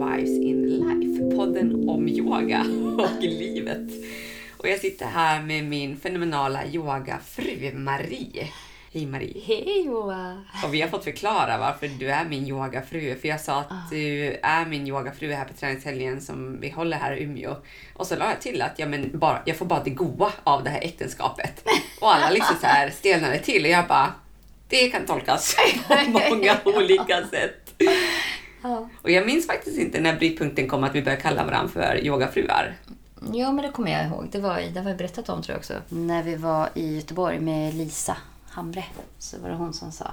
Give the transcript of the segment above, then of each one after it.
Wives in Life, podden om yoga och livet. Och jag sitter här med min fenomenala yogafru Marie. Hej Marie. Hej Joa! Och vi har fått förklara varför du är min yogafru. För jag sa att Ah. du är min yogafru här på träningshelgen som vi håller här i Umeå. Och så la jag till att ja, men bara, jag får bara det goda av det här äktenskapet. Och alla liksom så här stelnade till och jag bara, det kan tolkas på många olika sätt. Ja. Och jag minns faktiskt inte när brytpunkten kom att vi började kalla varandra för yogafruar. Jo, men det kommer jag ihåg. Det, var, det jag berättat om tror jag också. När vi var i Göteborg med Lisa Hamre så var det hon som sa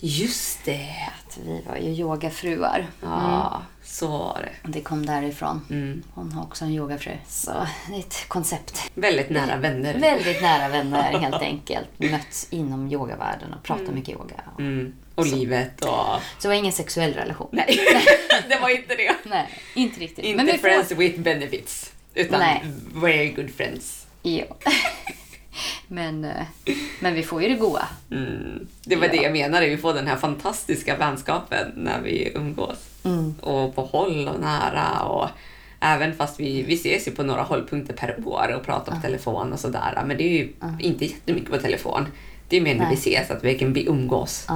Just det! att vi var ju yogafruar. Ja, så var det. Det kom därifrån. Mm. Hon har också en yogafru. Så det är ett koncept. Väldigt nära vänner. Väldigt nära vänner helt enkelt. Mötts inom yogavärlden och pratat mycket yoga. Mm. Och livet och... Så det var ingen sexuell relation. Nej, det var inte det. Nej, inte riktigt. Inte vi får- friends with benefits. Utan Nej. very good friends. Ja. Men, eh, men vi får ju det goda. Mm. Det var Ja. det jag menade, vi får den här fantastiska vänskapen när vi umgås. Mm. Och på håll och nära. Och även fast vi, vi ses ju på några hållpunkter per år och pratar på telefon och sådär. Men det är ju inte jättemycket på telefon. Det är mer när vi Nej. ses, att verkligen vi umgås.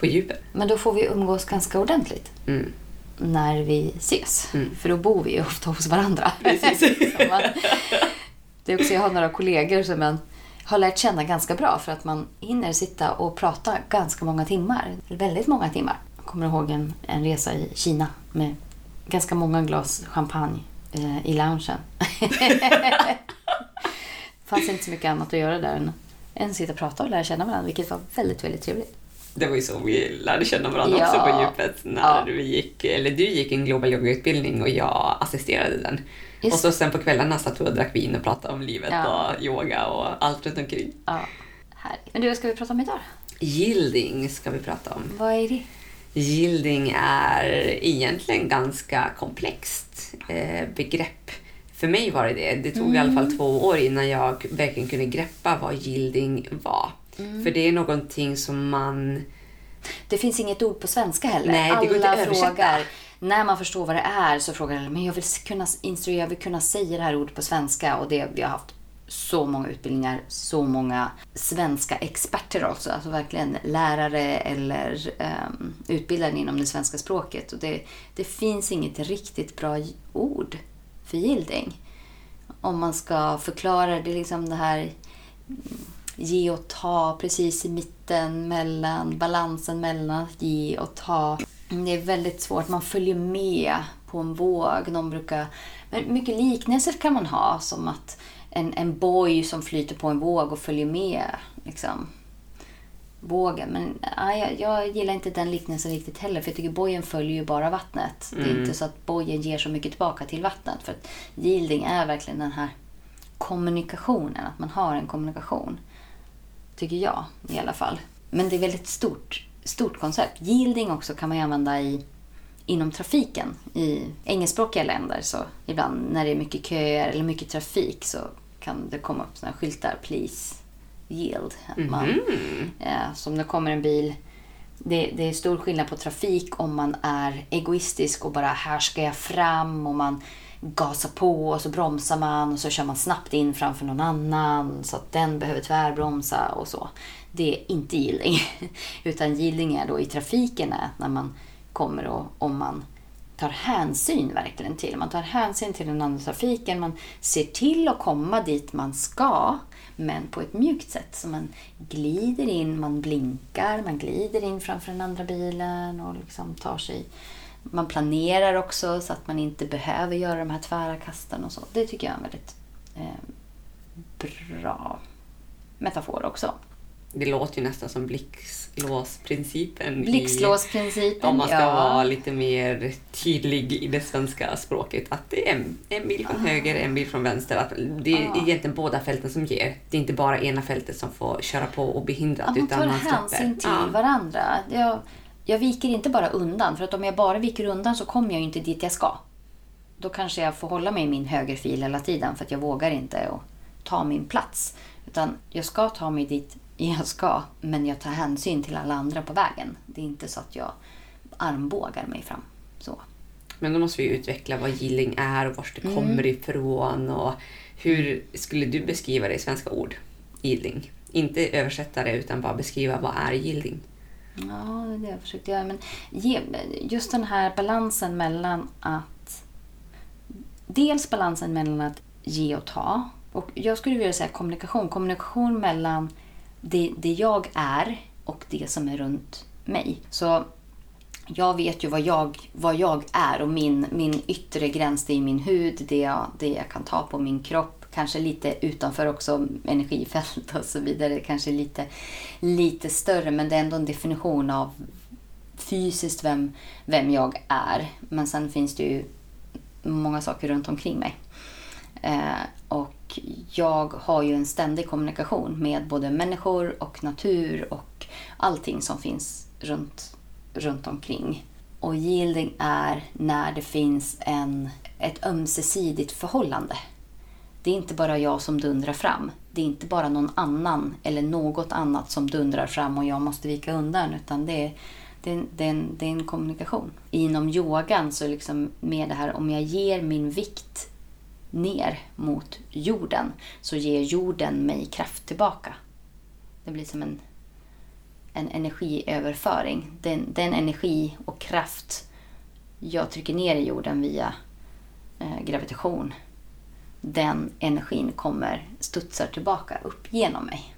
På djupet. Men då får vi umgås ganska ordentligt Mm. när vi ses. Mm. För då bor vi ju ofta hos varandra. Man, det är också, jag har några kollegor som man har lärt känna ganska bra för att man hinner sitta och prata ganska många timmar. Väldigt många timmar. Jag kommer ihåg en, en resa i Kina med ganska många glas champagne eh, i loungen. Det fanns inte så mycket annat att göra där än, än sitta och prata och lära känna varandra, vilket var väldigt, väldigt trevligt. Det var ju så vi lärde känna varandra Ja. också på djupet. När Ja. vi gick, eller du gick en global yogautbildning och jag assisterade den. Just. Och så sen på kvällarna satt vi och drack vin och pratade om livet Ja. och yoga och allt runt omkring. Ja, härligt. Men du, vad ska vi prata om idag? Yielding ska vi prata om. Vad är det? Yielding är egentligen ganska komplext eh, begrepp. För mig var det det. Det tog i alla fall två år innan jag verkligen kunde greppa vad yielding var. För det är någonting som man... Det finns inget ord på svenska heller. Nej, det går inte att Alla översätta. frågar, när man förstår vad det är så frågar alla, men jag vill kunna instruera, jag vill kunna säga det här ordet på svenska. Och det, vi har haft så många utbildningar, så många svenska experter också. Alltså verkligen lärare eller um, utbildade inom det svenska språket. Och det, det finns inget riktigt bra ord för yielding. Om man ska förklara det, liksom det här ge och ta precis i mitten mellan balansen mellan att ge och ta. Det är väldigt svårt. Man följer med på en våg. Någon brukar, men mycket liknelser kan man ha som att en, en boj som flyter på en våg och följer med liksom, vågen. Men ja, jag, jag gillar inte den liknelsen riktigt heller. För jag tycker bojen följer ju bara vattnet. Det är inte så att bojen ger så mycket tillbaka till vattnet. För att yielding är verkligen den här kommunikationen. Att man har en kommunikation. Tycker jag i alla fall. Men det är väldigt stort, stort koncept. Yielding också kan man använda i, inom trafiken. I engelskspråkiga länder så ibland när det är mycket köer eller mycket trafik så kan det komma upp här skyltar. Please yield. Att man, eh, som det kommer en bil. Det, det är stor skillnad på trafik om man är egoistisk och bara här ska jag fram och man gasa på och så bromsar man och så kör man snabbt in framför någon annan så att den behöver tvärbromsa och så. Det är inte yielding. Utan yielding är då i trafiken är när man kommer och om man tar hänsyn verkligen till. Man tar hänsyn till den andra trafiken. Man ser till att komma dit man ska. Men på ett mjukt sätt. Så man glider in, man blinkar, man glider in framför den andra bilen och liksom tar sig... Man planerar också så att man inte behöver göra de här tvära kasten och så. Det tycker jag är en väldigt eh, bra metafor också. Det låter ju nästan som blixtlåsprincipen. i- Blixtlåsprincipen, Om man ska ja. vara lite mer tydlig i det svenska språket. Att det är en, en bil från höger, en bil från vänster. Att det är Ah. egentligen båda fälten som ger. Det är inte bara ena fältet som får köra på och bli hindrat. Att man utan tar man släpper. hänsyn till Ja. varandra. Jag, jag viker inte bara undan. För att om jag bara viker undan så kommer jag inte dit jag ska. Då kanske jag får hålla mig i min högerfil hela tiden för att jag vågar inte och ta min plats. Utan jag ska ta mig dit jag ska, men jag tar hänsyn till alla andra på vägen. Det är inte så att jag armbågar mig fram. Så. Men då måste vi utveckla vad yielding är och var det kommer ifrån. Och hur skulle du beskriva det i svenska ord? Yielding. Inte översätta det utan bara beskriva vad är yielding. Ja, det är det jag försökte göra. Men ge, just den här balansen mellan att... Dels balansen mellan att ge och ta. Och jag skulle vilja säga kommunikation. Kommunikation mellan det, det jag är och det som är runt mig. Så jag vet ju vad jag, vad jag är och min, min yttre gräns det är min hud, det jag, det jag kan ta på min kropp. Kanske lite utanför också energifält och så vidare. Kanske lite, lite större men det är ändå en definition av fysiskt vem, vem jag är. Men sen finns det ju många saker runt omkring mig. Eh, och jag har ju en ständig kommunikation med både människor och natur och allting som finns runt, runt omkring. Och yielding är när det finns en, ett ömsesidigt förhållande. Det är inte bara jag som dundrar fram. Det är inte bara någon annan eller något annat som dundrar fram och jag måste vika undan. Utan det är, det är, det är, en, det är en kommunikation. Inom yogan så liksom med det här om jag ger min vikt ner mot jorden så ger jorden mig kraft tillbaka. Det blir som en, en energiöverföring. Den, den energi och kraft jag trycker ner i jorden via eh, gravitation den energin kommer studsar tillbaka upp genom mig.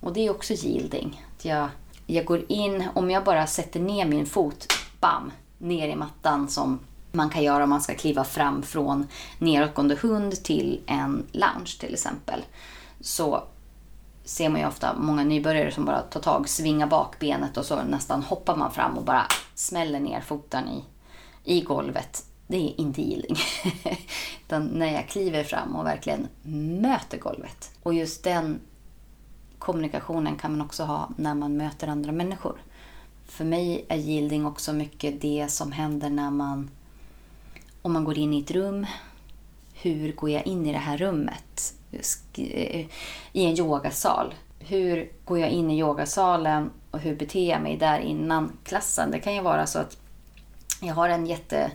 Och det är också yielding. Att jag, jag går in, om jag bara sätter ner min fot, bam, ner i mattan som man kan göra om man ska kliva fram från nedåtgående hund till en lounge till exempel. Så ser man ju ofta många nybörjare som bara tar tag, svingar bak benet och så nästan hoppar man fram och bara smäller ner foten i, i golvet. Det är inte healing. Utan när jag kliver fram och verkligen möter golvet. Och just den kommunikationen kan man också ha när man möter andra människor. För mig är yielding också mycket det som händer när man om man går in i ett rum, hur går jag in i det här rummet? Eh, I en yogasal. Hur går jag in i yogasalen och hur beter jag mig där innan klassen? Det kan ju vara så att jag har en jätte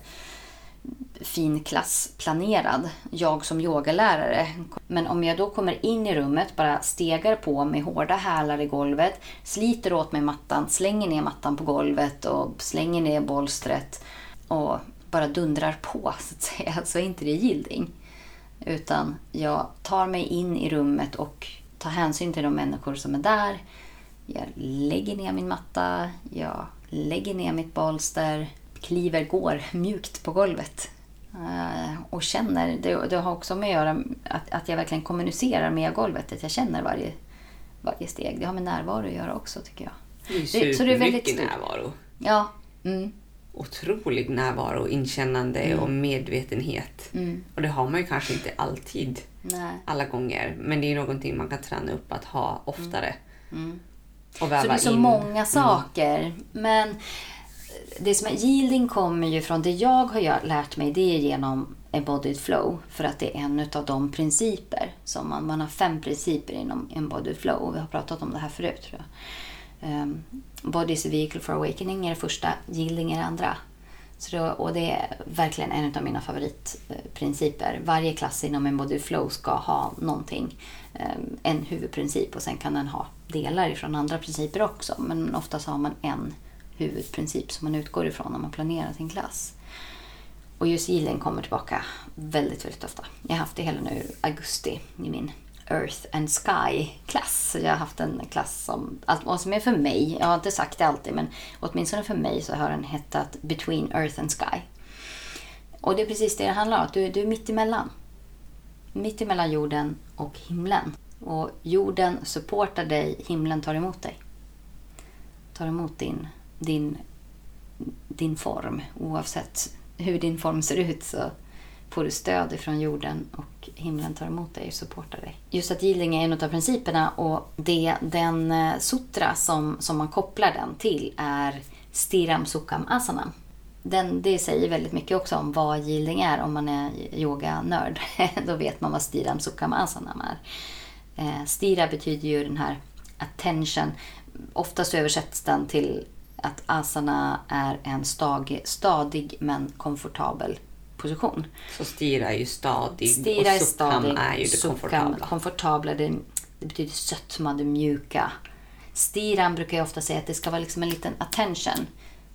fin klass planerad, jag som yogalärare. Men om jag då kommer in i rummet, bara stegar på med hårda hälar i golvet, sliter åt mig mattan, slänger ner mattan på golvet och slänger ner bolstret och bara dundrar på så att säga, så är inte det gilding. Utan jag tar mig in i rummet och tar hänsyn till de människor som är där. Jag lägger ner min matta, jag lägger ner mitt bolster, kliver, går mjukt på golvet. Eh, och känner, det, det har också med att göra att, att jag verkligen kommunicerar med golvet, att jag känner varje, varje steg. Det har med närvaro att göra också tycker jag. Det är supermycket närvaro. Ja. Mm otrolig närvaro, inkännande mm. och medvetenhet. Mm. Och det har man ju kanske inte alltid, Nej. alla gånger. Men det är någonting man kan träna upp att ha oftare. Mm. Och väva så det är så in. många mm. saker. Men det som är yielding kommer ju från det jag har lärt mig, det är genom embodied flow. För att det är en av de principer som man, man har fem principer inom embodied flow. och Vi har pratat om det här förut tror jag. Um, Body is a vehicle for awakening är det första, yielding är det andra. Så då, och det är verkligen en av mina favoritprinciper. Varje klass inom en body flow ska ha någonting, um, en huvudprincip och sen kan den ha delar ifrån andra principer också. Men oftast har man en huvudprincip som man utgår ifrån när man planerar sin klass. Och just yielding kommer tillbaka väldigt, väldigt ofta. Jag har haft det hela nu augusti i min Earth and Sky-klass. Jag har haft en klass som, vad som är för mig, jag har inte sagt det alltid, men åtminstone för mig så har den hetat Between Earth and Sky. Och det är precis det det handlar om, du, du är mitt emellan. Mitt emellan jorden och himlen. Och jorden supportar dig, himlen tar emot dig. Tar emot din, din, din form. Oavsett hur din form ser ut så får du stöd ifrån jorden och himlen tar emot dig och supportar dig. Just att healing är en av principerna och det, den eh, sutra som, som man kopplar den till är Stiram Sukham asana. Den, det säger väldigt mycket också om vad healing är om man är yoganörd. Då vet man vad Stiram Sukham asana är. Eh, Stira betyder ju den här attention. Oftast översätts den till att asana är en stadig, stadig men komfortabel position. Så stira är ju stadig Stira och sukham är ju det komfortabla. komfortabla det, det betyder sötma, det mjuka. Stiran brukar jag ofta säga att det ska vara liksom en liten attention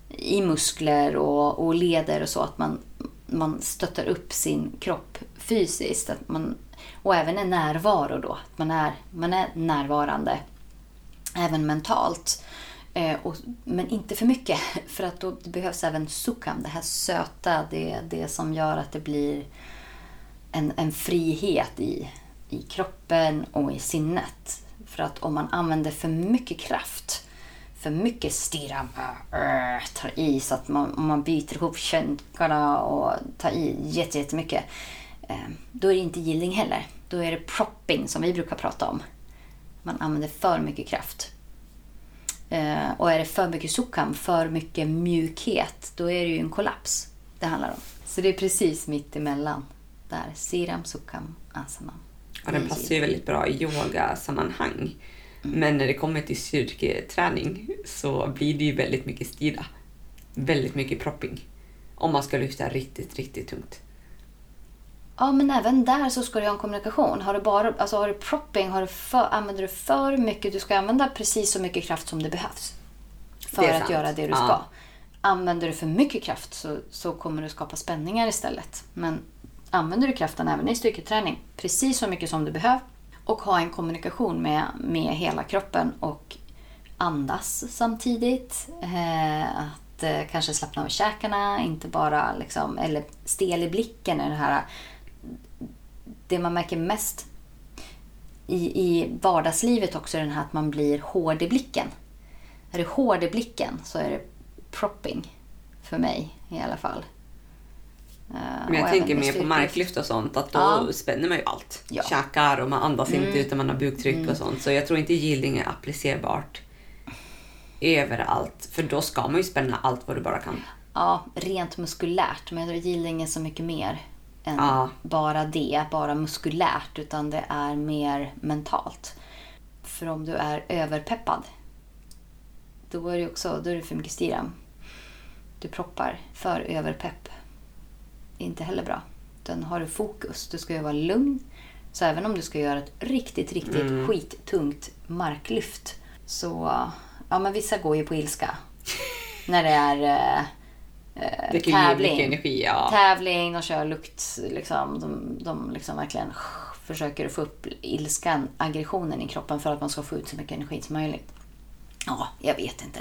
i muskler och, och leder och så. Att man, man stöttar upp sin kropp fysiskt. Att man, och även en närvaro då. Att man är, man är närvarande. Även mentalt. Eh, och, men inte för mycket. För att då det behövs även Sukam, det här söta. Det, det som gör att det blir en, en frihet i, i kroppen och i sinnet. För att om man använder för mycket kraft, för mycket stirra, äh, tar i så att man, om man biter ihop känkarna och tar i jättemycket. Eh, då är det inte gilling heller. Då är det propping som vi brukar prata om. Man använder för mycket kraft. Eh, och är det för mycket sukham, för mycket mjukhet, då är det ju en kollaps det handlar om. Så det är precis mitt emellan. Där, siram, sukham, asana. Ja, den passar ju väldigt bra i yogasammanhang. Men när det kommer till styrketräning så blir det ju väldigt mycket stira. Väldigt mycket propping. Om man ska lyfta riktigt, riktigt tungt. Ja, men även där så ska du ha en kommunikation. Har du, bara, alltså har du propping, har du för, använder du för mycket, du ska använda precis så mycket kraft som det behövs. För Det att sant. göra det du Ja. ska. Använder du för mycket kraft så, så kommer du skapa spänningar istället. Men använder du kraften även i styrketräning, precis så mycket som du behöver och ha en kommunikation med, med hela kroppen och andas samtidigt. Eh, att eh, kanske slappna av käkarna, inte bara liksom, eller stel i blicken. är Det, här, det man märker mest i, i vardagslivet också är den här att man blir hård i blicken. Är du hård i blicken så är det propping. För mig i alla fall. Eh, Men jag och tänker mer på marklyft och sånt, att då Ja. spänner man ju allt. Ja. Käkar och man andas Mm. inte utan man har buktryck och sånt. Så jag tror inte yielding är applicerbart överallt. För då ska man ju spänna allt vad du bara kan. Ja, rent muskulärt. Men jag tror yielding är så mycket mer än Ja. bara det, bara muskulärt. Utan det är mer mentalt. För om du är överpeppad, då är det också då är det för mycket stiram. Du proppar för överpepp. Det är inte heller bra. Utan har du fokus, du ska ju vara lugn. Så även om du ska göra ett riktigt, riktigt Mm. skittungt marklyft. Så, ja men vissa går ju på ilska. När det är eh, kan ge mycket energi. Ja. tävling, de kör lukt. Liksom, de, de liksom verkligen försöker få upp ilskan, aggressionen i kroppen för att man ska få ut så mycket energi som möjligt. Ja, jag vet inte.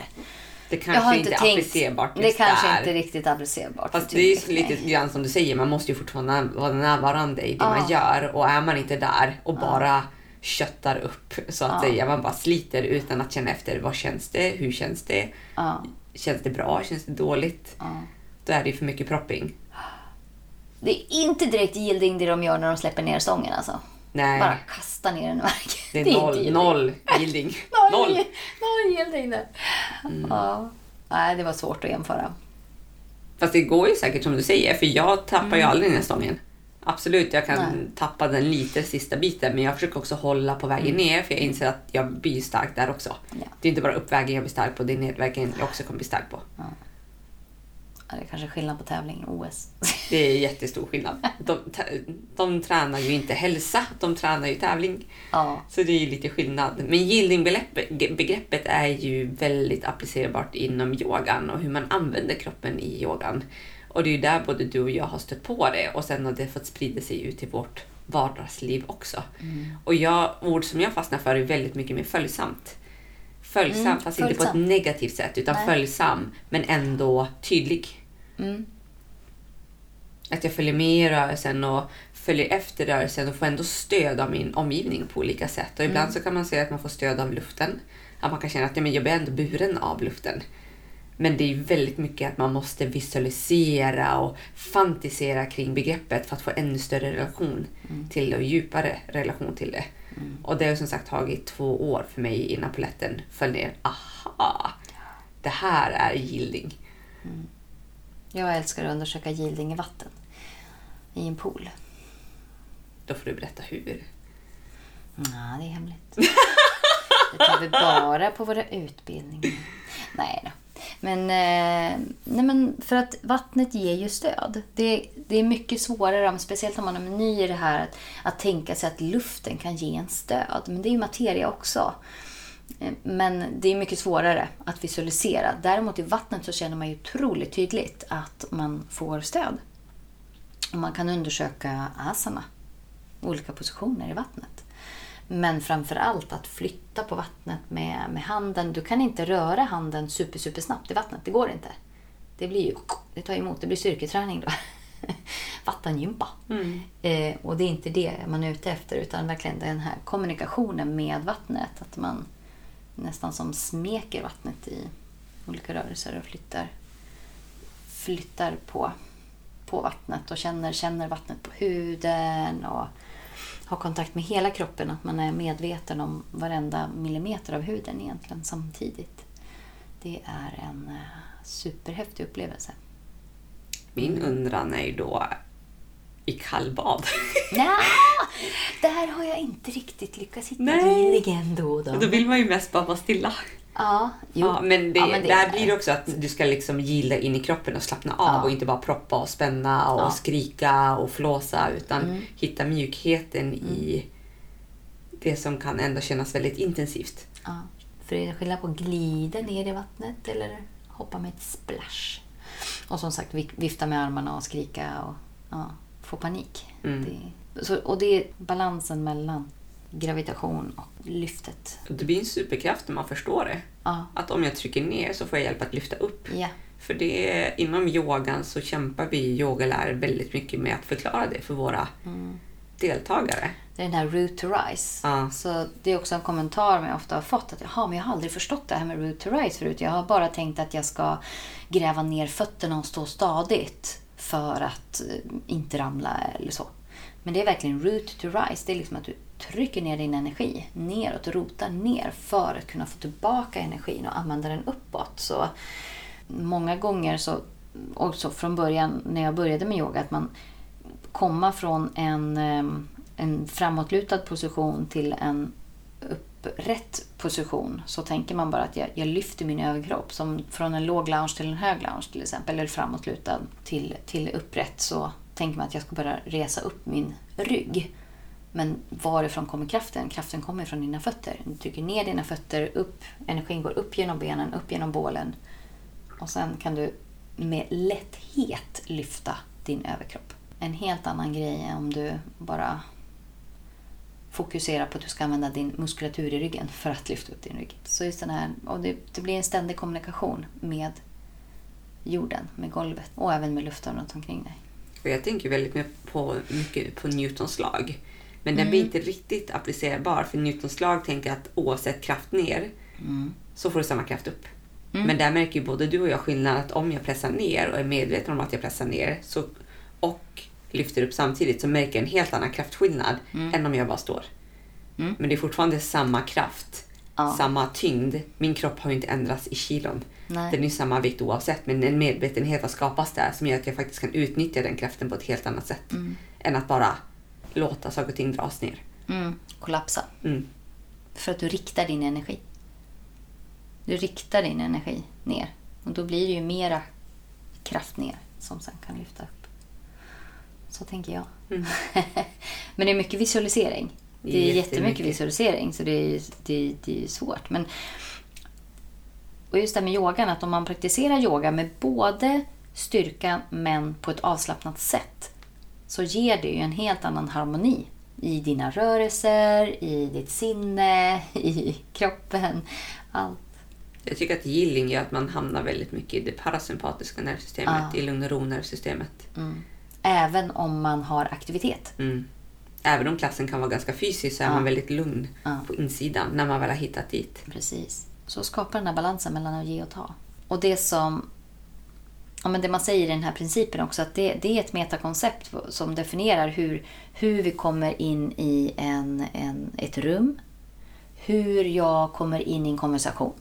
Det Jag har kanske inte inte är applicerbart Det kanske där. inte är riktigt applicerbart. Fast det är ju för lite grann som du säger, man måste ju fortfarande vara närvarande i det man gör. Och är man inte där och bara köttar upp så att säga, man bara sliter utan att känna efter vad känns det, hur känns det, Ja, känns det bra, känns det dåligt? ja. Då är det ju för mycket propping. Det är inte direkt yielding det de gör när de släpper ner stången alltså. Nej, Bara kasta ner den i marken. det är, inte noll, yielding. noll yielding. Noll, noll. noll yielding där. Ja. Nej, det var svårt att jämföra. Fast det går ju säkert som du säger, för jag tappar Mm. ju aldrig den här stången. Absolut, jag kan tappa den lite sista biten, men jag försöker också hålla på vägen ner, för jag inser att jag blir stark där också. Mm. Ja. Det är inte bara uppvägen jag blir stark på, det är nedvägen jag också kommer bli stark på. Ja, det är kanske är skillnad på tävling och OS. Det är jättestor skillnad. De, de tränar ju inte hälsa, de tränar ju tävling. ja. Så det är lite skillnad. Men yielding-begreppet är ju väldigt applicerbart inom yogan och hur man använder kroppen i yogan. Och det är ju där både du och jag har stött på det och sen har det fått sprida sig ut i vårt vardagsliv också. Och jag, ord som jag fastnar för är väldigt mycket mer följsamt. Följsam, Mm, fast inte på ett följsam. negativt sätt utan Nej. följsam men ändå tydlig. Mm. Att jag följer med i rörelsen och följer efter rörelsen och får ändå stöd av min omgivning på olika sätt. Och ibland så kan man säga att man får stöd av luften. Att man kan känna att ja, men jag blir ändå buren av luften. Men det är väldigt mycket att man måste visualisera och fantisera kring begreppet för att få ännu större relation till det och djupare relation till det. Och det har som sagt tagit två år för mig innan polletten föll ner. Aha! Det här är yielding. Jag älskar att undersöka yielding i vatten. I en pool. Då får du berätta hur. Nej, det är hemligt. Det tar vi bara på våra utbildningar. Nej då. Men, eh, nej men för att vattnet ger ju stöd. Det, det är mycket svårare, speciellt om man är ny i det här, att, att tänka sig att luften kan ge en stöd. Men det är ju materia också. Eh, men det är mycket svårare att visualisera. Däremot i vattnet så känner man ju otroligt tydligt att man får stöd. Och man kan undersöka asana, olika positioner i vattnet. Men framför allt att flytta på vattnet med, med handen. Du kan inte röra handen super, super snabbt i vattnet. Det går inte. Det blir ju, det tar emot. Det blir styrketräning då. Vattengympa. Eh, och det är inte det man är ute efter utan verkligen den här kommunikationen med vattnet. Att man nästan som smeker vattnet i olika rörelser och flyttar, flyttar på, på vattnet och känner, känner vattnet på huden och har kontakt med hela kroppen. Att man är medveten om varenda millimeter av huden egentligen samtidigt. Det är en eh, superhäftig upplevelse. Min undran är ju då i kallbad. Ja, där har jag inte riktigt lyckats hitta Nej. healingen då och då. Då vill man ju mest bara vara stilla. Ja, jo. Ja, men det, Ja, men det där är- blir det också att du ska liksom gila in i kroppen och slappna av Ja. och inte bara proppa och spänna och Ja. skrika och flåsa utan Mm. hitta mjukheten i det som kan ändå kännas väldigt intensivt. Ja, för det är skillnad på att glida ner i vattnet eller hoppa med ett splash. Och som sagt, vi- vifta med armarna och skrika och få panik. Mm. Det, så, och det är balansen mellan gravitation och lyftet. Det blir en superkraft när man förstår det. Ja, Att om jag trycker ner så får jag hjälp att lyfta upp. ja, För det, inom yogan så kämpar vi yogalärare väldigt mycket med att förklara det för våra Mm. deltagare. det är den här root to rise. Ja. Så det är också en kommentar jag ofta har fått. Att Jaha, men jag har aldrig förstått det här med root to rise förut. Jag har bara tänkt att jag ska gräva ner fötterna och stå stadigt för att eh, inte ramla eller så. Men det är verkligen root to rise. Det är liksom att du trycker ner din energi neråt rotar ner för att kunna få tillbaka energin och använda den uppåt. Så många gånger så, också från början när jag började med yoga, att man komma från en, en framåtlutad position till en upprätt position så tänker man bara att jag, jag lyfter min överkropp. Som från en låg lounge till en hög lounge till exempel, eller framåtlutad till, till upprätt så tänker man att jag ska bara resa upp min rygg. Men varifrån kommer kraften? Kraften kommer från dina fötter. Du trycker ner dina fötter, upp, energin går upp genom benen, upp genom bålen. Och sen kan du med lätthet lyfta din överkropp. En helt annan grej än om du bara fokuserar på att du ska använda din muskulatur i ryggen för att lyfta upp din rygg. Så just den här, och det, det blir en ständig kommunikation med jorden, med golvet och även med luften runt omkring dig. Och jag tänker väldigt mycket på, mycket på Newtons lag. Men den Mm. blir inte riktigt applicerbar för Newtons lag tänker att oavsett kraft ner Mm. så får du samma kraft upp. Men där märker ju både du och jag skillnad att om jag pressar ner och är medveten om att jag pressar ner så, och lyfter upp samtidigt så märker jag en helt annan kraftskillnad än om jag bara står. Mm. Men det är fortfarande samma kraft, Ja. samma tyngd. Min kropp har ju inte ändrats i kilon. Nej. Den är ju samma vikt oavsett men en medvetenhet har skapats där som gör att jag faktiskt kan utnyttja den kraften på ett helt annat sätt. Än att bara låta saker och ting dras ner. Mm. Kollapsa. Mm. För att du riktar din energi. Du riktar din energi ner. Och då blir det ju mera kraft ner som sen kan lyfta upp. Så tänker jag. Mm. Men det är mycket visualisering. Det är Jättemycket. jättemycket visualisering så det är, det, det är svårt. Men, och just det här med yogan, att om man praktiserar yoga med både styrka men på ett avslappnat sätt så ger det ju en helt annan harmoni i dina rörelser, i ditt sinne, i kroppen. Allt. Jag tycker att healing gör att man hamnar väldigt mycket i det parasympatiska nervsystemet, Ja. i lugn och ro-nervsystemet. Även om man har aktivitet. Mm. Även om klassen kan vara ganska fysisk så är Ja. man väldigt lugn Ja. på insidan när man väl har hittat dit. Precis. Så skapa den här balansen mellan att ge och ta. Och det som ja, men det man säger i den här principen också, att det, det är ett metakoncept som definierar hur, hur vi kommer in i en, en, ett rum. Hur jag kommer in i en konversation.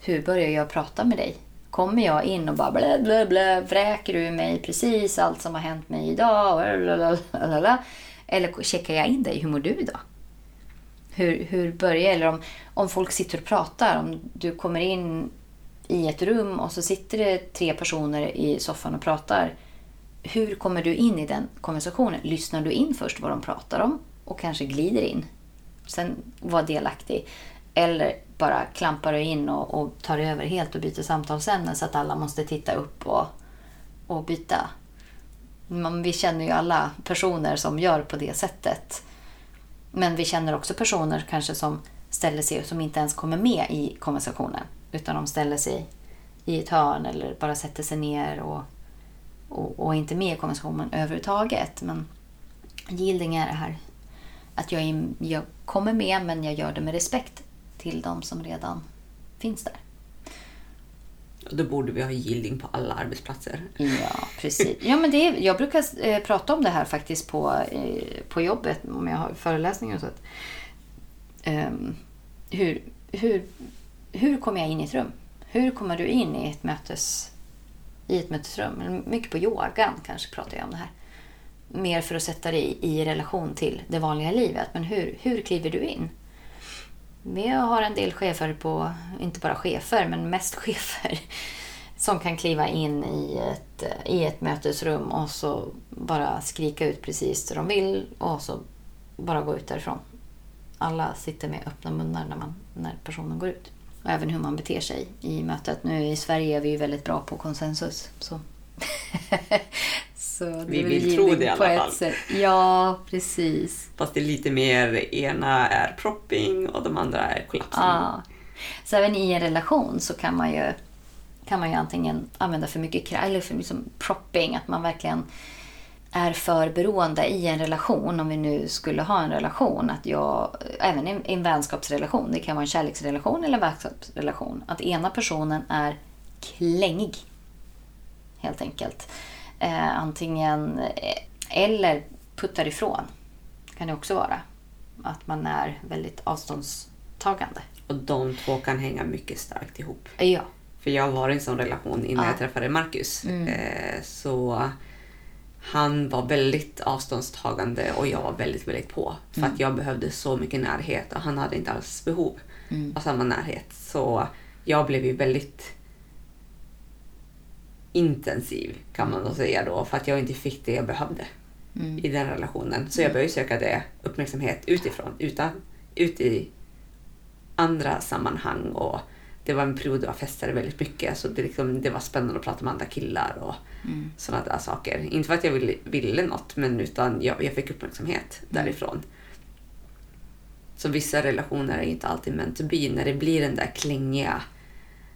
Hur börjar jag prata med dig? Kommer jag in och bara blä, blä, blä, vräker du mig precis allt som har hänt mig idag? Blablabla. Eller checkar jag in dig? Hur mår du idag? Hur, hur börjar Eller om, om folk sitter och pratar, om du kommer in i ett rum och så sitter det tre personer i soffan och pratar. Hur kommer du in i den konversationen? Lyssnar du in först vad de pratar om och kanske glider in? Sen var delaktig. Eller bara klampar du in och, och tar över helt och byter samtalsämne så att alla måste titta upp och, och byta. Man, vi känner ju alla personer som gör på det sättet. Men vi känner också personer kanske som ställer sig som inte ens kommer med i konversationen. Utan de ställer sig i ett hörn eller bara sätter sig ner och, och, och inte med i konversationen överhuvudtaget. Men yielding är det här att jag, är, jag kommer med men jag gör det med respekt till de som redan finns där. Då borde vi ha yielding på alla arbetsplatser. Ja, precis. Ja, men det är, jag brukar eh, prata om det här faktiskt på, eh, på jobbet om jag har föreläsningar och så. Att, um, hur, hur, hur kommer jag in i ett rum? Hur kommer du in i ett, mötes, i ett mötesrum? Mycket på yogan kanske pratar jag om det här. Mer för att sätta det i, i relation till det vanliga livet. Men hur, hur kliver du in? Vi har en del chefer på, inte bara chefer, men mest chefer som kan kliva in i ett, i ett mötesrum och så bara skrika ut precis det de vill och så bara gå ut därifrån. Alla sitter med öppna munnar när, man, när personen går ut. Och även hur man beter sig i mötet. Nu i Sverige är vi ju väldigt bra på konsensus. Så, så vi vill tro det i alla fall. Sätt. Ja, precis. Fast det är lite mer, ena är propping och de andra är kollapsning. Ja. Så även i en relation så kan man ju, kan man ju antingen använda för mycket kraft, eller för liksom propping, att man verkligen är för beroende i en relation, om vi nu skulle ha en relation, att jag, även i en vänskapsrelation, det kan vara en kärleksrelation eller en vänskapsrelation, att ena personen är klängig. Helt enkelt. Eh, antingen, eh, eller puttar ifrån, kan det också vara. Att man är väldigt avståndstagande. Och de två kan hänga mycket starkt ihop. Ja. För jag var i en sån relation innan ja. jag träffade Marcus. Mm. Eh, så han var väldigt avståndstagande och jag var väldigt, väldigt på. För mm. att jag behövde så mycket närhet och han hade inte alls behov mm. av samma närhet. Så jag blev ju väldigt intensiv kan man nog säga då för att jag inte fick det jag behövde mm. i den relationen. Så jag mm. började söka det uppmärksamhet utifrån, utan, ut i andra sammanhang och det var en period då jag festade väldigt mycket så det, liksom, det var spännande att prata med andra killar och mm. sådana där saker. Inte för att jag ville, ville något men utan jag, jag fick uppmärksamhet mm. därifrån. Så vissa relationer är inte alltid meant to be när det blir den där klängiga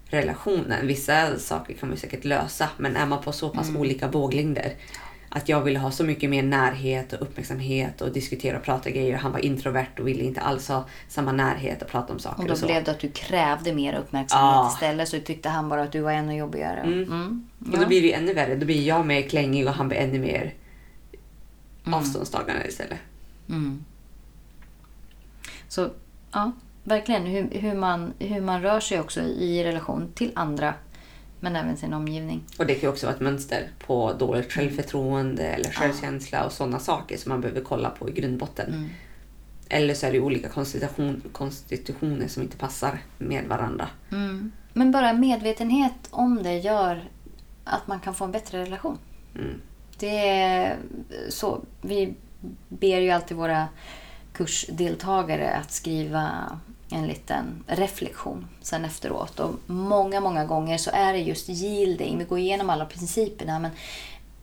relationen. Vissa saker kan man säkert lösa men är man på så pass mm. olika våglängder att jag ville ha så mycket mer närhet och uppmärksamhet och diskutera och prata grejer. Han var introvert och ville inte alls ha samma närhet och prata om saker. Och då och blev det att du krävde mer uppmärksamhet ja. istället så tyckte han bara att du var ännu jobbigare. Mm. Mm. Ja. Och då blir det ännu värre. Då blir jag mer klängig och han blir ännu mer mm. avståndstagande istället. Mm. Så ja, verkligen hur, hur, man, hur man rör sig också i relation till andra men även sin omgivning. Och det kan också vara ett mönster på dåligt självförtroende eller självkänsla och sådana saker som man behöver kolla på i grundbotten. Mm. Eller så är det olika konstitution, konstitutioner som inte passar med varandra. Mm. Men bara medvetenhet om det gör att man kan få en bättre relation. Mm. Det är så. Vi ber ju alltid våra kursdeltagare att skriva en liten reflektion sen efteråt. Och många, många gånger så är det just yielding. Vi går igenom alla principerna men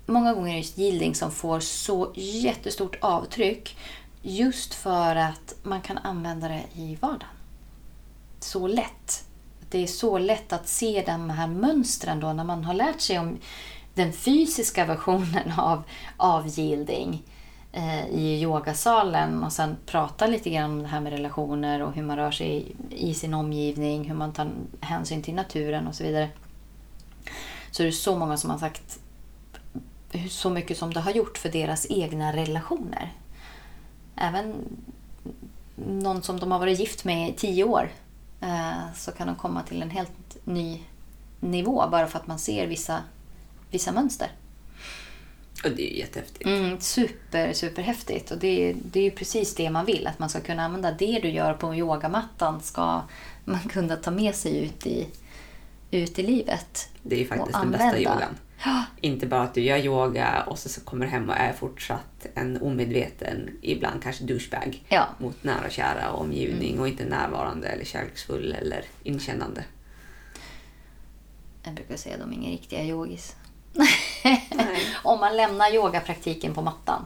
många gånger är det just yielding som får så jättestort avtryck just för att man kan använda det i vardagen. Så lätt. Det är så lätt att se de här mönstren då när man har lärt sig om den fysiska versionen av, av yielding Eh, Eh, i yogasalen och sen prata lite grann om det här med relationer och hur man rör sig i sin omgivning, hur man tar hänsyn till naturen och så vidare. Så är det så många som har sagt så mycket som det har gjort för deras egna relationer. Även någon som de har varit gift med i tio år eh, så kan de komma till en helt ny nivå bara för att man ser vissa, vissa mönster. Och det är ju jättehäftigt. Mm, super, superhäftigt. Och det, är, det är ju precis det man vill. Att man ska kunna använda det du gör på yogamattan ska man kunna ta med sig ut i, ut i livet. Det är ju faktiskt den bästa yogan. Inte bara att du gör yoga och så, så kommer du hem och är fortsatt en omedveten, ibland kanske douchebag Ja. mot nära och kära och omgivning och inte närvarande eller kärleksfull eller inkännande. Jag brukar säga att de är inga riktiga yogis. Nej. Om man lämnar yogapraktiken på mattan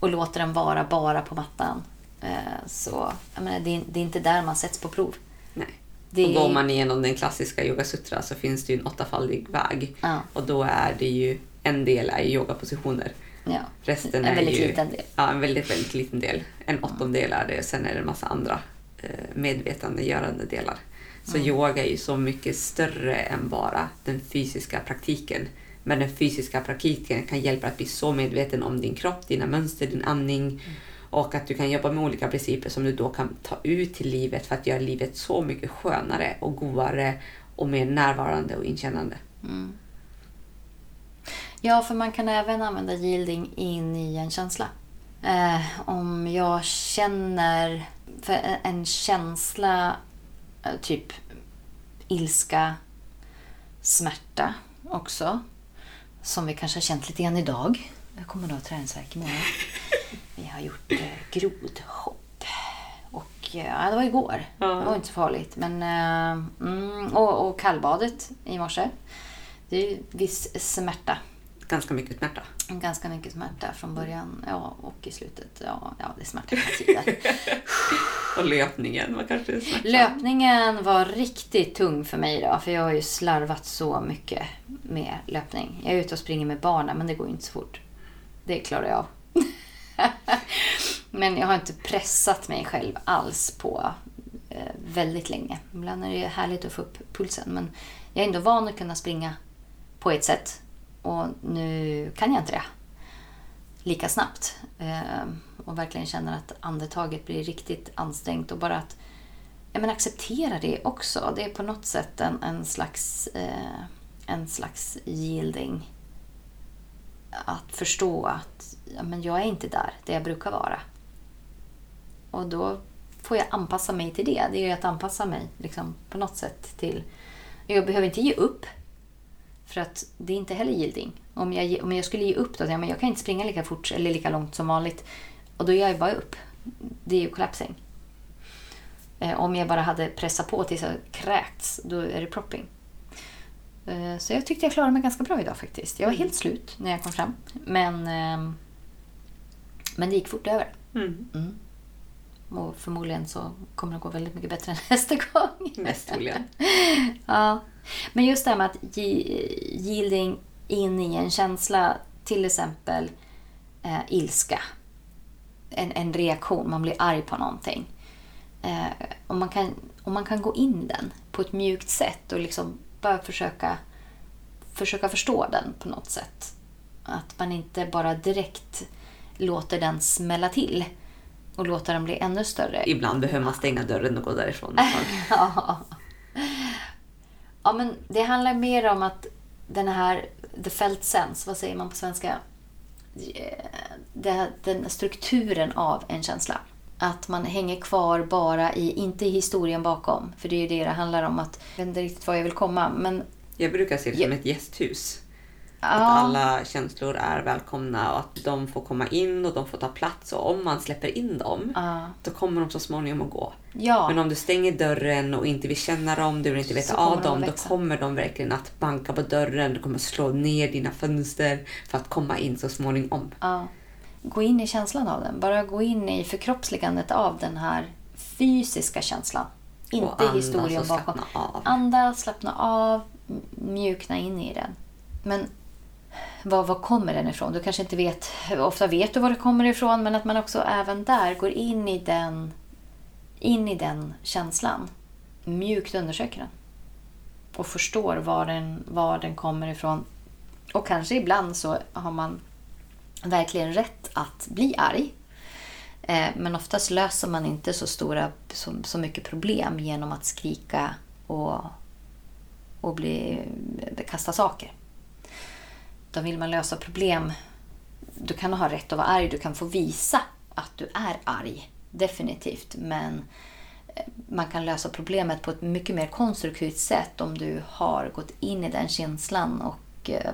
och låter den vara bara på mattan. eh, Så menar, det, är, det är inte där man sätts på prov. Nej. Det Och är- går man igenom den klassiska yogasutra så finns det ju en åttafaldig väg. Ja. Och då är det ju, en del är yogapositioner. Ja. Resten En är väldigt ju, liten del. Ja, en väldigt, väldigt liten del. En åttondel är det, sen är det en massa andra eh, medvetandegörande delar. Så yoga är ju så mycket större än bara den fysiska praktiken. Men den fysiska praktiken kan hjälpa att bli så medveten om din kropp, dina mönster, din andning. Och att du kan jobba med olika principer som du då kan ta ut till livet för att göra livet så mycket skönare och godare och mer närvarande och inkännande. Ja, för man kan även använda yielding in i en känsla. Eh, om jag känner för en- en känsla, eh, typ ilska, smärta också, som vi kanske har känt lite grann idag. Jag kommer då ha träningsvärk imorgon. Vi har gjort eh, grodhopp. Och eh, ja, det var igår. Ja. Det var inte så farligt. Men, eh, mm, och, och kallbadet i morse. Det är ju viss smärta. Ganska mycket smärta. Ganska mycket smärta från början ja, och i slutet. Ja, ja det smärtar hela tiden. Och löpningen var kanske smärtsam. Löpningen var riktigt tung för mig idag. För jag har ju slarvat så mycket med löpning. Jag är ute och springer med barnen men det går ju inte så fort. Det klarar jag av. men jag har inte pressat mig själv alls på eh, väldigt länge. Ibland är det härligt att få upp pulsen. Men jag är ändå van att kunna springa på ett sätt. Och nu kan jag inte det lika snabbt. Eh, och verkligen känner att andetaget blir riktigt ansträngt. Och bara att ja, men acceptera det också. Det är på något sätt en, en, slags, eh, en slags yielding. Att förstå att ja, men jag är inte där, där jag brukar vara. Och då får jag anpassa mig till det. Det är att anpassa mig liksom, på något sätt till... Jag behöver inte ge upp. För att det är inte heller yielding. Om jag, om jag skulle ge upp då, ja, men jag kan inte springa lika fort eller lika långt som vanligt. Och då ger jag bara upp. Det är ju collapsing. Eh, om jag bara hade pressat på tills jag kräkts, då är det propping. Eh, så jag tyckte jag klarade mig ganska bra idag faktiskt. Jag var helt slut när jag kom fram. Men, ehm, men det gick fort över. Mm. Mm. Och förmodligen så kommer det gå väldigt mycket bättre nästa gång. Mest troligen. Ja. Men just det här med att ge- yielding in i en känsla, till exempel eh, ilska. En, en reaktion, man blir arg på någonting. Eh, om, man kan, om man kan gå in den på ett mjukt sätt och liksom bara försöka, försöka förstå den på något sätt. Att man inte bara direkt låter den smälla till och låter den bli ännu större. Ibland behöver man stänga dörren och gå därifrån. Ja. Ja, men det handlar mer om att den här the felt sense, vad säger man på svenska? Eh, Det, den strukturen av en känsla. Att man hänger kvar bara i, inte i historien bakom, för det är ju det det handlar om. att Jag vet inte riktigt var jag vill komma, men Jag brukar se det som ett gästhus. Att alla känslor är välkomna och att de får komma in och de får ta plats. Och om man släpper in dem, då kommer de så småningom att gå. ja, Men om du stänger dörren och inte vill känna dem, du vill inte veta av de dem, att då kommer de verkligen att banka på dörren. Du kommer slå ner dina fönster för att komma in så småningom. Ja. Gå in i känslan av den. Bara gå in i förkroppsligandet av den här fysiska känslan. Inte andas historien bakom. slappna av. Andas, slappna av, mjukna in i den. Men var, var kommer den ifrån? Du kanske inte vet, ofta vet du var det kommer ifrån, men att man också även där går in i den, in i den känslan. Mjukt undersöker den. Och förstår var den, var den kommer ifrån. Och kanske ibland så har man verkligen rätt att bli arg. Eh, men oftast löser man inte så, stora, så, så mycket problem genom att skrika och, och bli, kasta saker. Då vill man lösa problem. Du kan ha rätt att vara arg, du kan få visa att du är arg. Definitivt. Men eh, man kan lösa problemet på ett mycket mer konstruktivt sätt om du har gått in i den känslan och eh,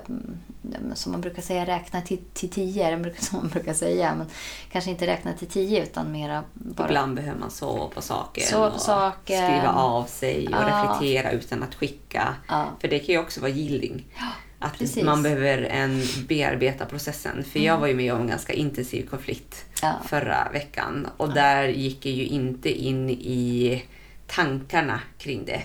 som man brukar säga räkna till, till tio, som man brukar säga. Men kanske inte räkna till tio utan mera bara... Ibland behöver man sova på saker. Sova på saker. Skriva av sig och Ja. reflektera utan att skicka. Ja. För det kan ju också vara gilling. Att precis. man behöver en bearbeta processen. För jag var ju med om en ganska intensiv konflikt Ja. förra veckan. Och där gick jag ju inte in i tankarna kring det.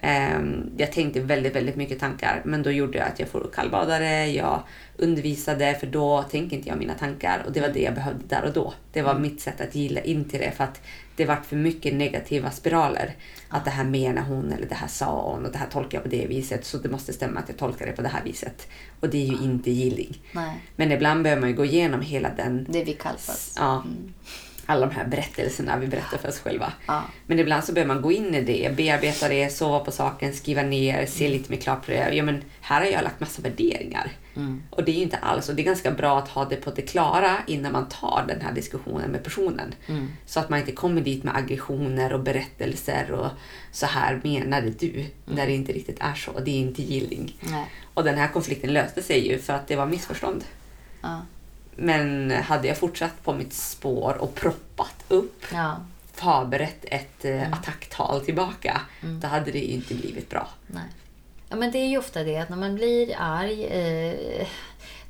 Ehm, jag tänkte väldigt, väldigt mycket tankar. Men då gjorde jag att jag får kallbadare, jag undervisade för då tänker inte jag mina tankar. Och det var det jag behövde där och då. Det var mitt sätt att gilla in till det. För att det vart för mycket negativa spiraler. Att det här menar hon eller det här sa hon och det här tolkar jag på det viset. Så det måste stämma att jag tolkar det på det här viset. Och det är ju inte gilling. Nej, Men ibland behöver man ju gå igenom hela den det vi kallar för. Ja. Alla de här berättelserna vi berättar för oss själva. Ja. Men ibland så behöver man gå in i det, bearbeta det, sova på saken, skriva ner, se Mm. lite mer klart på det. Ja, men här har jag lagt massa värderingar. Mm. Och det är ju inte alls, och det är ganska bra att ha det på det klara innan man tar den här diskussionen med personen. Mm. Så att man inte kommer dit med aggressioner och berättelser och så här menade du, Mm. när det inte riktigt är så. Det är inte gilling. Nej. Och den här konflikten löste sig ju för att det var missförstånd. Ja. Men hade jag fortsatt på mitt spår och proppat upp, Ja. förberett ett eh, Mm. attacktal tillbaka, då hade det inte blivit bra. Nej. Ja, men det är ju ofta det att när man blir arg... Eh,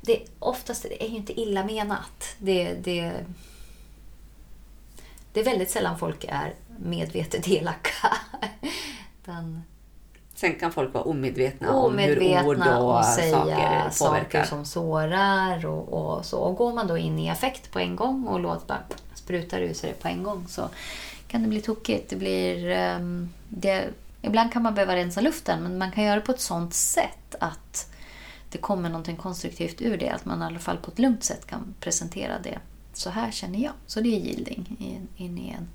det, oftast det är ju inte illa menat. Det, det, det är väldigt sällan folk är medvetet elaka. Utan Sen kan folk vara omedvetna, om hur ord omedvetna och, och säga saker saker, påverkar. som sårar. Och, och, så. och går man då in i affekt på en gång och låter bara spruta ur sig det på en gång så kan det bli tokigt. Det blir, ehm, det, ibland kan man behöva rensa luften men man kan göra det på ett sånt sätt att det kommer någonting konstruktivt ur det. Att man i alla fall på ett lugnt sätt kan presentera det. Så här känner jag. Så det är yielding in, in i en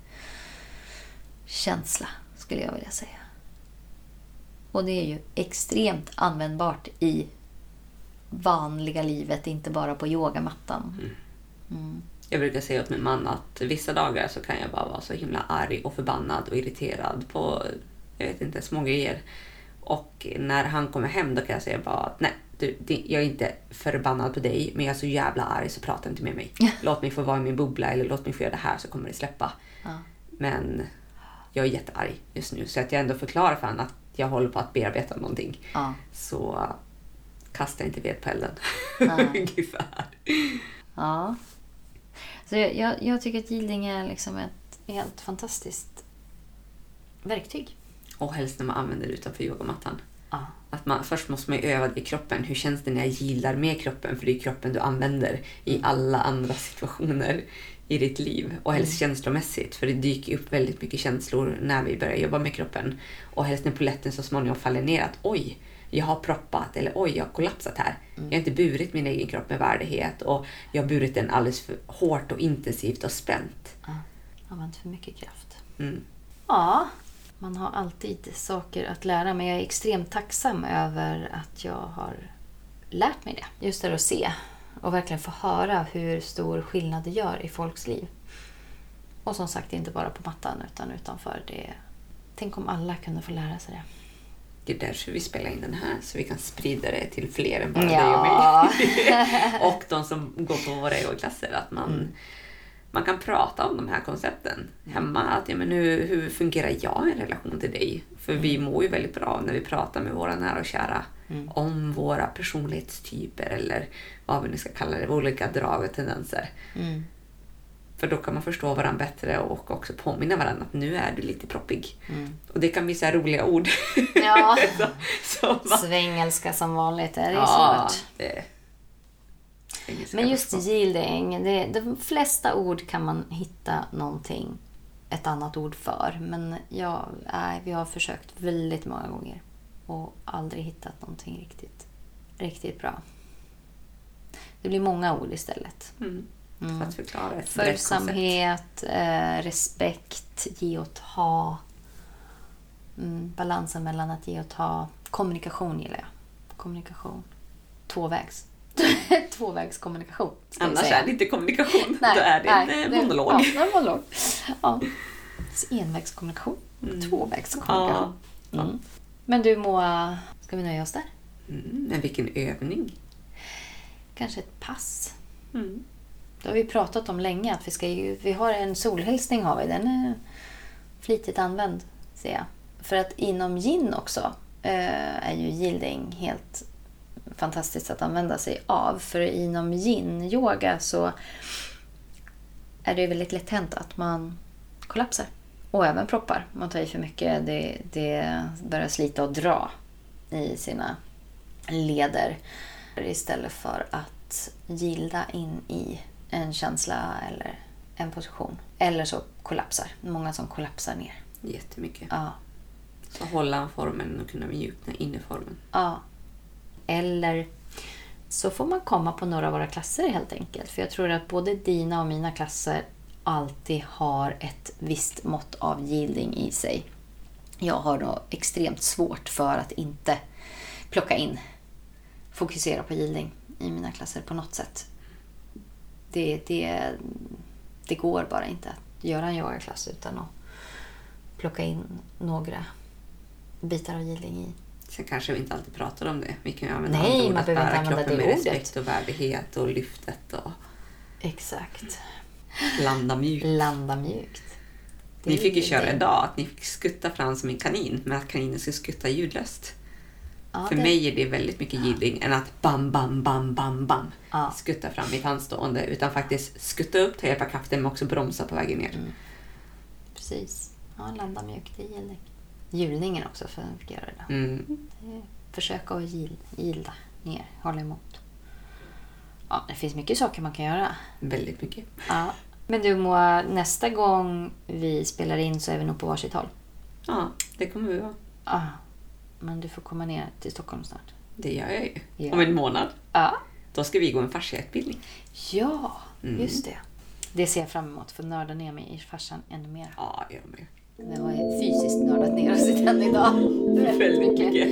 känsla skulle jag vilja säga. Och det är ju extremt användbart i vanliga livet, inte bara på yogamattan. Mm. Jag brukar säga åt min man att vissa dagar så kan jag bara vara så himla arg och förbannad och irriterad på, jag vet inte, små grejer. Och när han kommer hem då kan jag säga bara att nej, du, jag är inte förbannad på dig men jag är så jävla arg så prata inte med mig. Låt mig få vara i min bubbla eller låt mig få göra det här så kommer det släppa. Ja. Men jag är jättearg just nu så att jag ändå förklarar för honom att jag håller på att bearbeta någonting. Ja. Så uh, kasta inte ved på elden. Ungefär. ja. Så jag, jag, tycker att yielding är liksom ett helt fantastiskt verktyg. Och helst när man använder det utanför yogamattan. Ja. Att man, först måste man ju öva det i kroppen. Hur känns det när jag gillar med kroppen? För det är kroppen du använder i alla andra situationer i ditt liv. Och helst känslomässigt. För det dyker upp väldigt mycket känslor när vi börjar jobba med kroppen. Och helst när polletten så småningom faller ner att oj, jag har proppat eller oj, jag har kollapsat här. Jag har inte burit min egen kropp med värdighet och jag har burit den alldeles för hårt och intensivt och spänt. Ja. Använt för mycket kraft. Mm. Ja, man har alltid saker att lära men jag är extremt tacksam över att jag har lärt mig det. Just det att se och verkligen få höra hur stor skillnad det gör i folks liv. Och som sagt, inte bara på mattan utan utanför. Det. Tänk om alla kunde få lära sig det. Det är därför vi spelar in den här, så vi kan sprida det till fler än bara dig och Ja. mig. och de som går på våra yoga-klasser. Att man, Mm. man kan prata om de här koncepten hemma. Att, ja, men hur, hur fungerar jag i relation till dig? För vi Mm. mår ju väldigt bra när vi pratar med våra nära och kära om våra personlighetstyper eller vad vi nu ska kalla det, olika drag och tendenser. Mm. För då kan man förstå varandra bättre och också påminna varandra att nu är du lite proppig. Mm. Och det kan bli så roliga ord. Ja. så, som man- Svengelska som vanligt, det är Ja, svårt. det... Men just yielding, det, de flesta ord kan man hitta någonting, ett annat ord för. Men ja, nej, vi har försökt väldigt många gånger och aldrig hittat någonting riktigt, riktigt bra. Det blir många ord istället. Mm. Mm. För att förklara ett. Följsamhet, eh, respekt, ge och ta. Mm, balansen mellan att ge och ta. Kommunikation gillar jag. Kommunikation. Tvåvägs. Tvåvägskommunikation. Annars är det inte kommunikation. Då är det en eh, det- monolog. Ja, det är en monolog. Ja. faktiskt envägskommunikation. Mm. Tvåvägskommunikation. Ja. Mm. Men du Moa, ska vi nöja oss där? Mm, men vilken övning. Kanske ett pass? Mm. Det har vi pratat om länge. Att vi, ska ju, vi har en solhälsning har vi. Den är flitigt använd, ser jag. För att inom gin också eh, är ju yielding helt fantastiskt att använda sig av. För inom yin-yoga så är det väldigt lätt hänt att man kollapsar. Och även proppar. Man tar i för mycket. Det, det börjar slita och dra i sina leder. Istället för att gilda in i en känsla eller en position. Eller så kollapsar. Många som kollapsar ner. Jättemycket. Ja. Så hålla formen och kunna mjukna in i formen. Ja. Eller så får man komma på några av våra klasser helt enkelt. För jag tror att både dina och mina klasser alltid har ett visst mått av yielding i sig. Jag har då extremt svårt för att inte plocka in, fokusera på yielding i mina klasser på något sätt. Det, det, det går bara inte att göra en yogaklass utan att plocka in några bitar av yielding i. Sen kanske vi inte alltid pratar om det. Vi kan ju använda Nej, andra ord att bära kroppen med ordet. respekt och värdighet och lyftet och Exakt. landa mjukt. Landa mjukt. Det Ni fick ju köra det. idag att ni fick skutta fram som en kanin, men att kaninen skulle skutta ljudlöst. Ja, För det- mig är det väldigt mycket gilling än att bam, bam, bam, bam, bam Ja. skutta fram i handstående. Utan faktiskt skutta upp, ta hjälp av kraften men också bromsa på vägen ner. Mm. Precis. Ja, landa mjukt. Det är Hjulningen också för att göra det. Mm. Är- Försöka att yield- yielda ner, hålla emot. Ja, det finns mycket saker man kan göra. Väldigt mycket. Ja. Men du Moa, nästa gång vi spelar in så är vi nog på varsitt håll. Ja, det kommer vi vara. Ja. Men du får komma ner till Stockholm snart. Det gör jag ju. Ja. Om en månad. Ja. Då ska vi gå en fasciautbildning. Ja, Mm. just det. Det ser jag fram emot, för nörda ner mig i farsan ännu mer. Ja, de ju. Vi har fysiskt nördat ner oss i den idag. Väldigt mycket. mycket.